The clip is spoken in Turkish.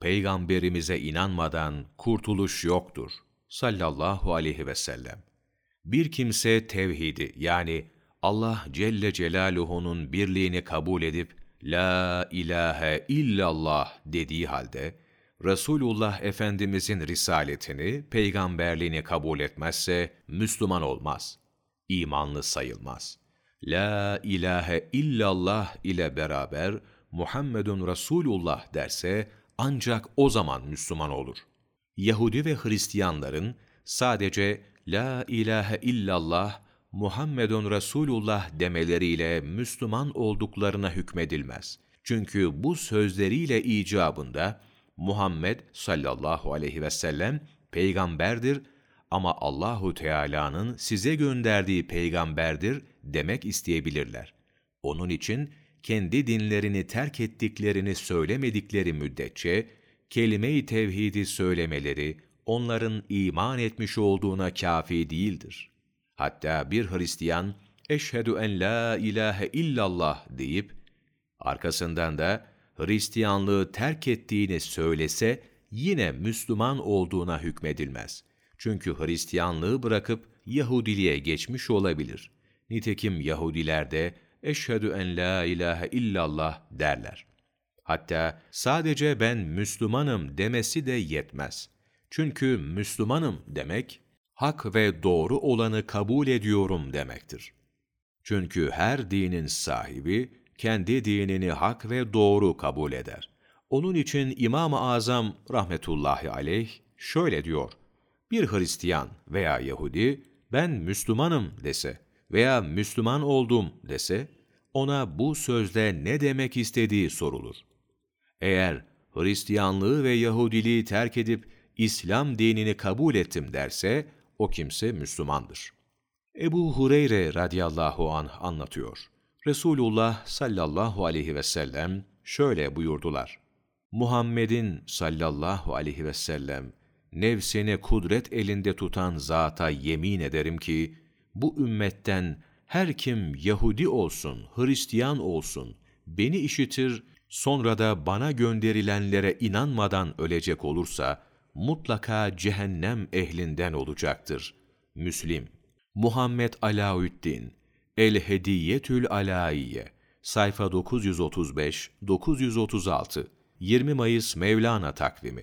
Peygamberimize inanmadan kurtuluş yoktur. Sallallahu aleyhi ve sellem. Bir kimse tevhidi yani Allah Celle Celaluhu'nun birliğini kabul edip La ilahe illallah dediği halde Resulullah Efendimizin risaletini, peygamberliğini kabul etmezse Müslüman olmaz. İmanlı sayılmaz. La ilahe illallah ile beraber Muhammedun Resulullah derse ancak o zaman Müslüman olur. Yahudi ve Hristiyanların sadece La ilahe illallah Muhammedun Resulullah demeleriyle Müslüman olduklarına hükmedilmez. Çünkü bu sözleriyle icabında Muhammed sallallahu aleyhi ve sellem peygamberdir ama Allahu Teala'nın size gönderdiği peygamberdir demek isteyebilirler. Onun için kendi dinlerini terk ettiklerini söylemedikleri müddetçe kelime-i tevhidi söylemeleri onların iman etmiş olduğuna kafi değildir. Hatta bir Hristiyan eşhedü en la ilahe illallah deyip arkasından da Hristiyanlığı terk ettiğini söylese yine Müslüman olduğuna hükmedilmez. Çünkü Hristiyanlığı bırakıp Yahudiliğe geçmiş olabilir. Nitekim Yahudiler de eşhedü en la ilahe illallah derler. Hatta sadece ben Müslümanım demesi de yetmez. Çünkü Müslümanım demek, hak ve doğru olanı kabul ediyorum demektir. Çünkü her dinin sahibi, kendi dinini hak ve doğru kabul eder. Onun için İmam-ı Azam rahmetullahi aleyh şöyle diyor, bir Hristiyan veya Yahudi, ben Müslümanım dese veya Müslüman oldum dese, ona bu sözle ne demek istediği sorulur. Eğer Hristiyanlığı ve Yahudiliği terk edip İslam dinini kabul ettim derse, o kimse Müslümandır. Ebu Hureyre radıyallahu anh anlatıyor. Resulullah sallallahu aleyhi ve sellem şöyle buyurdular. Muhammed'in sallallahu aleyhi ve sellem nefsini kudret elinde tutan zata yemin ederim ki bu ümmetten her kim Yahudi olsun, Hristiyan olsun, beni işitir, sonra da bana gönderilenlere inanmadan ölecek olursa, mutlaka cehennem ehlinden olacaktır. Müslim Muhammed Alaüddin El Hediyetül Alaiye sayfa 935 936 20 Mayıs Mevlana takvimi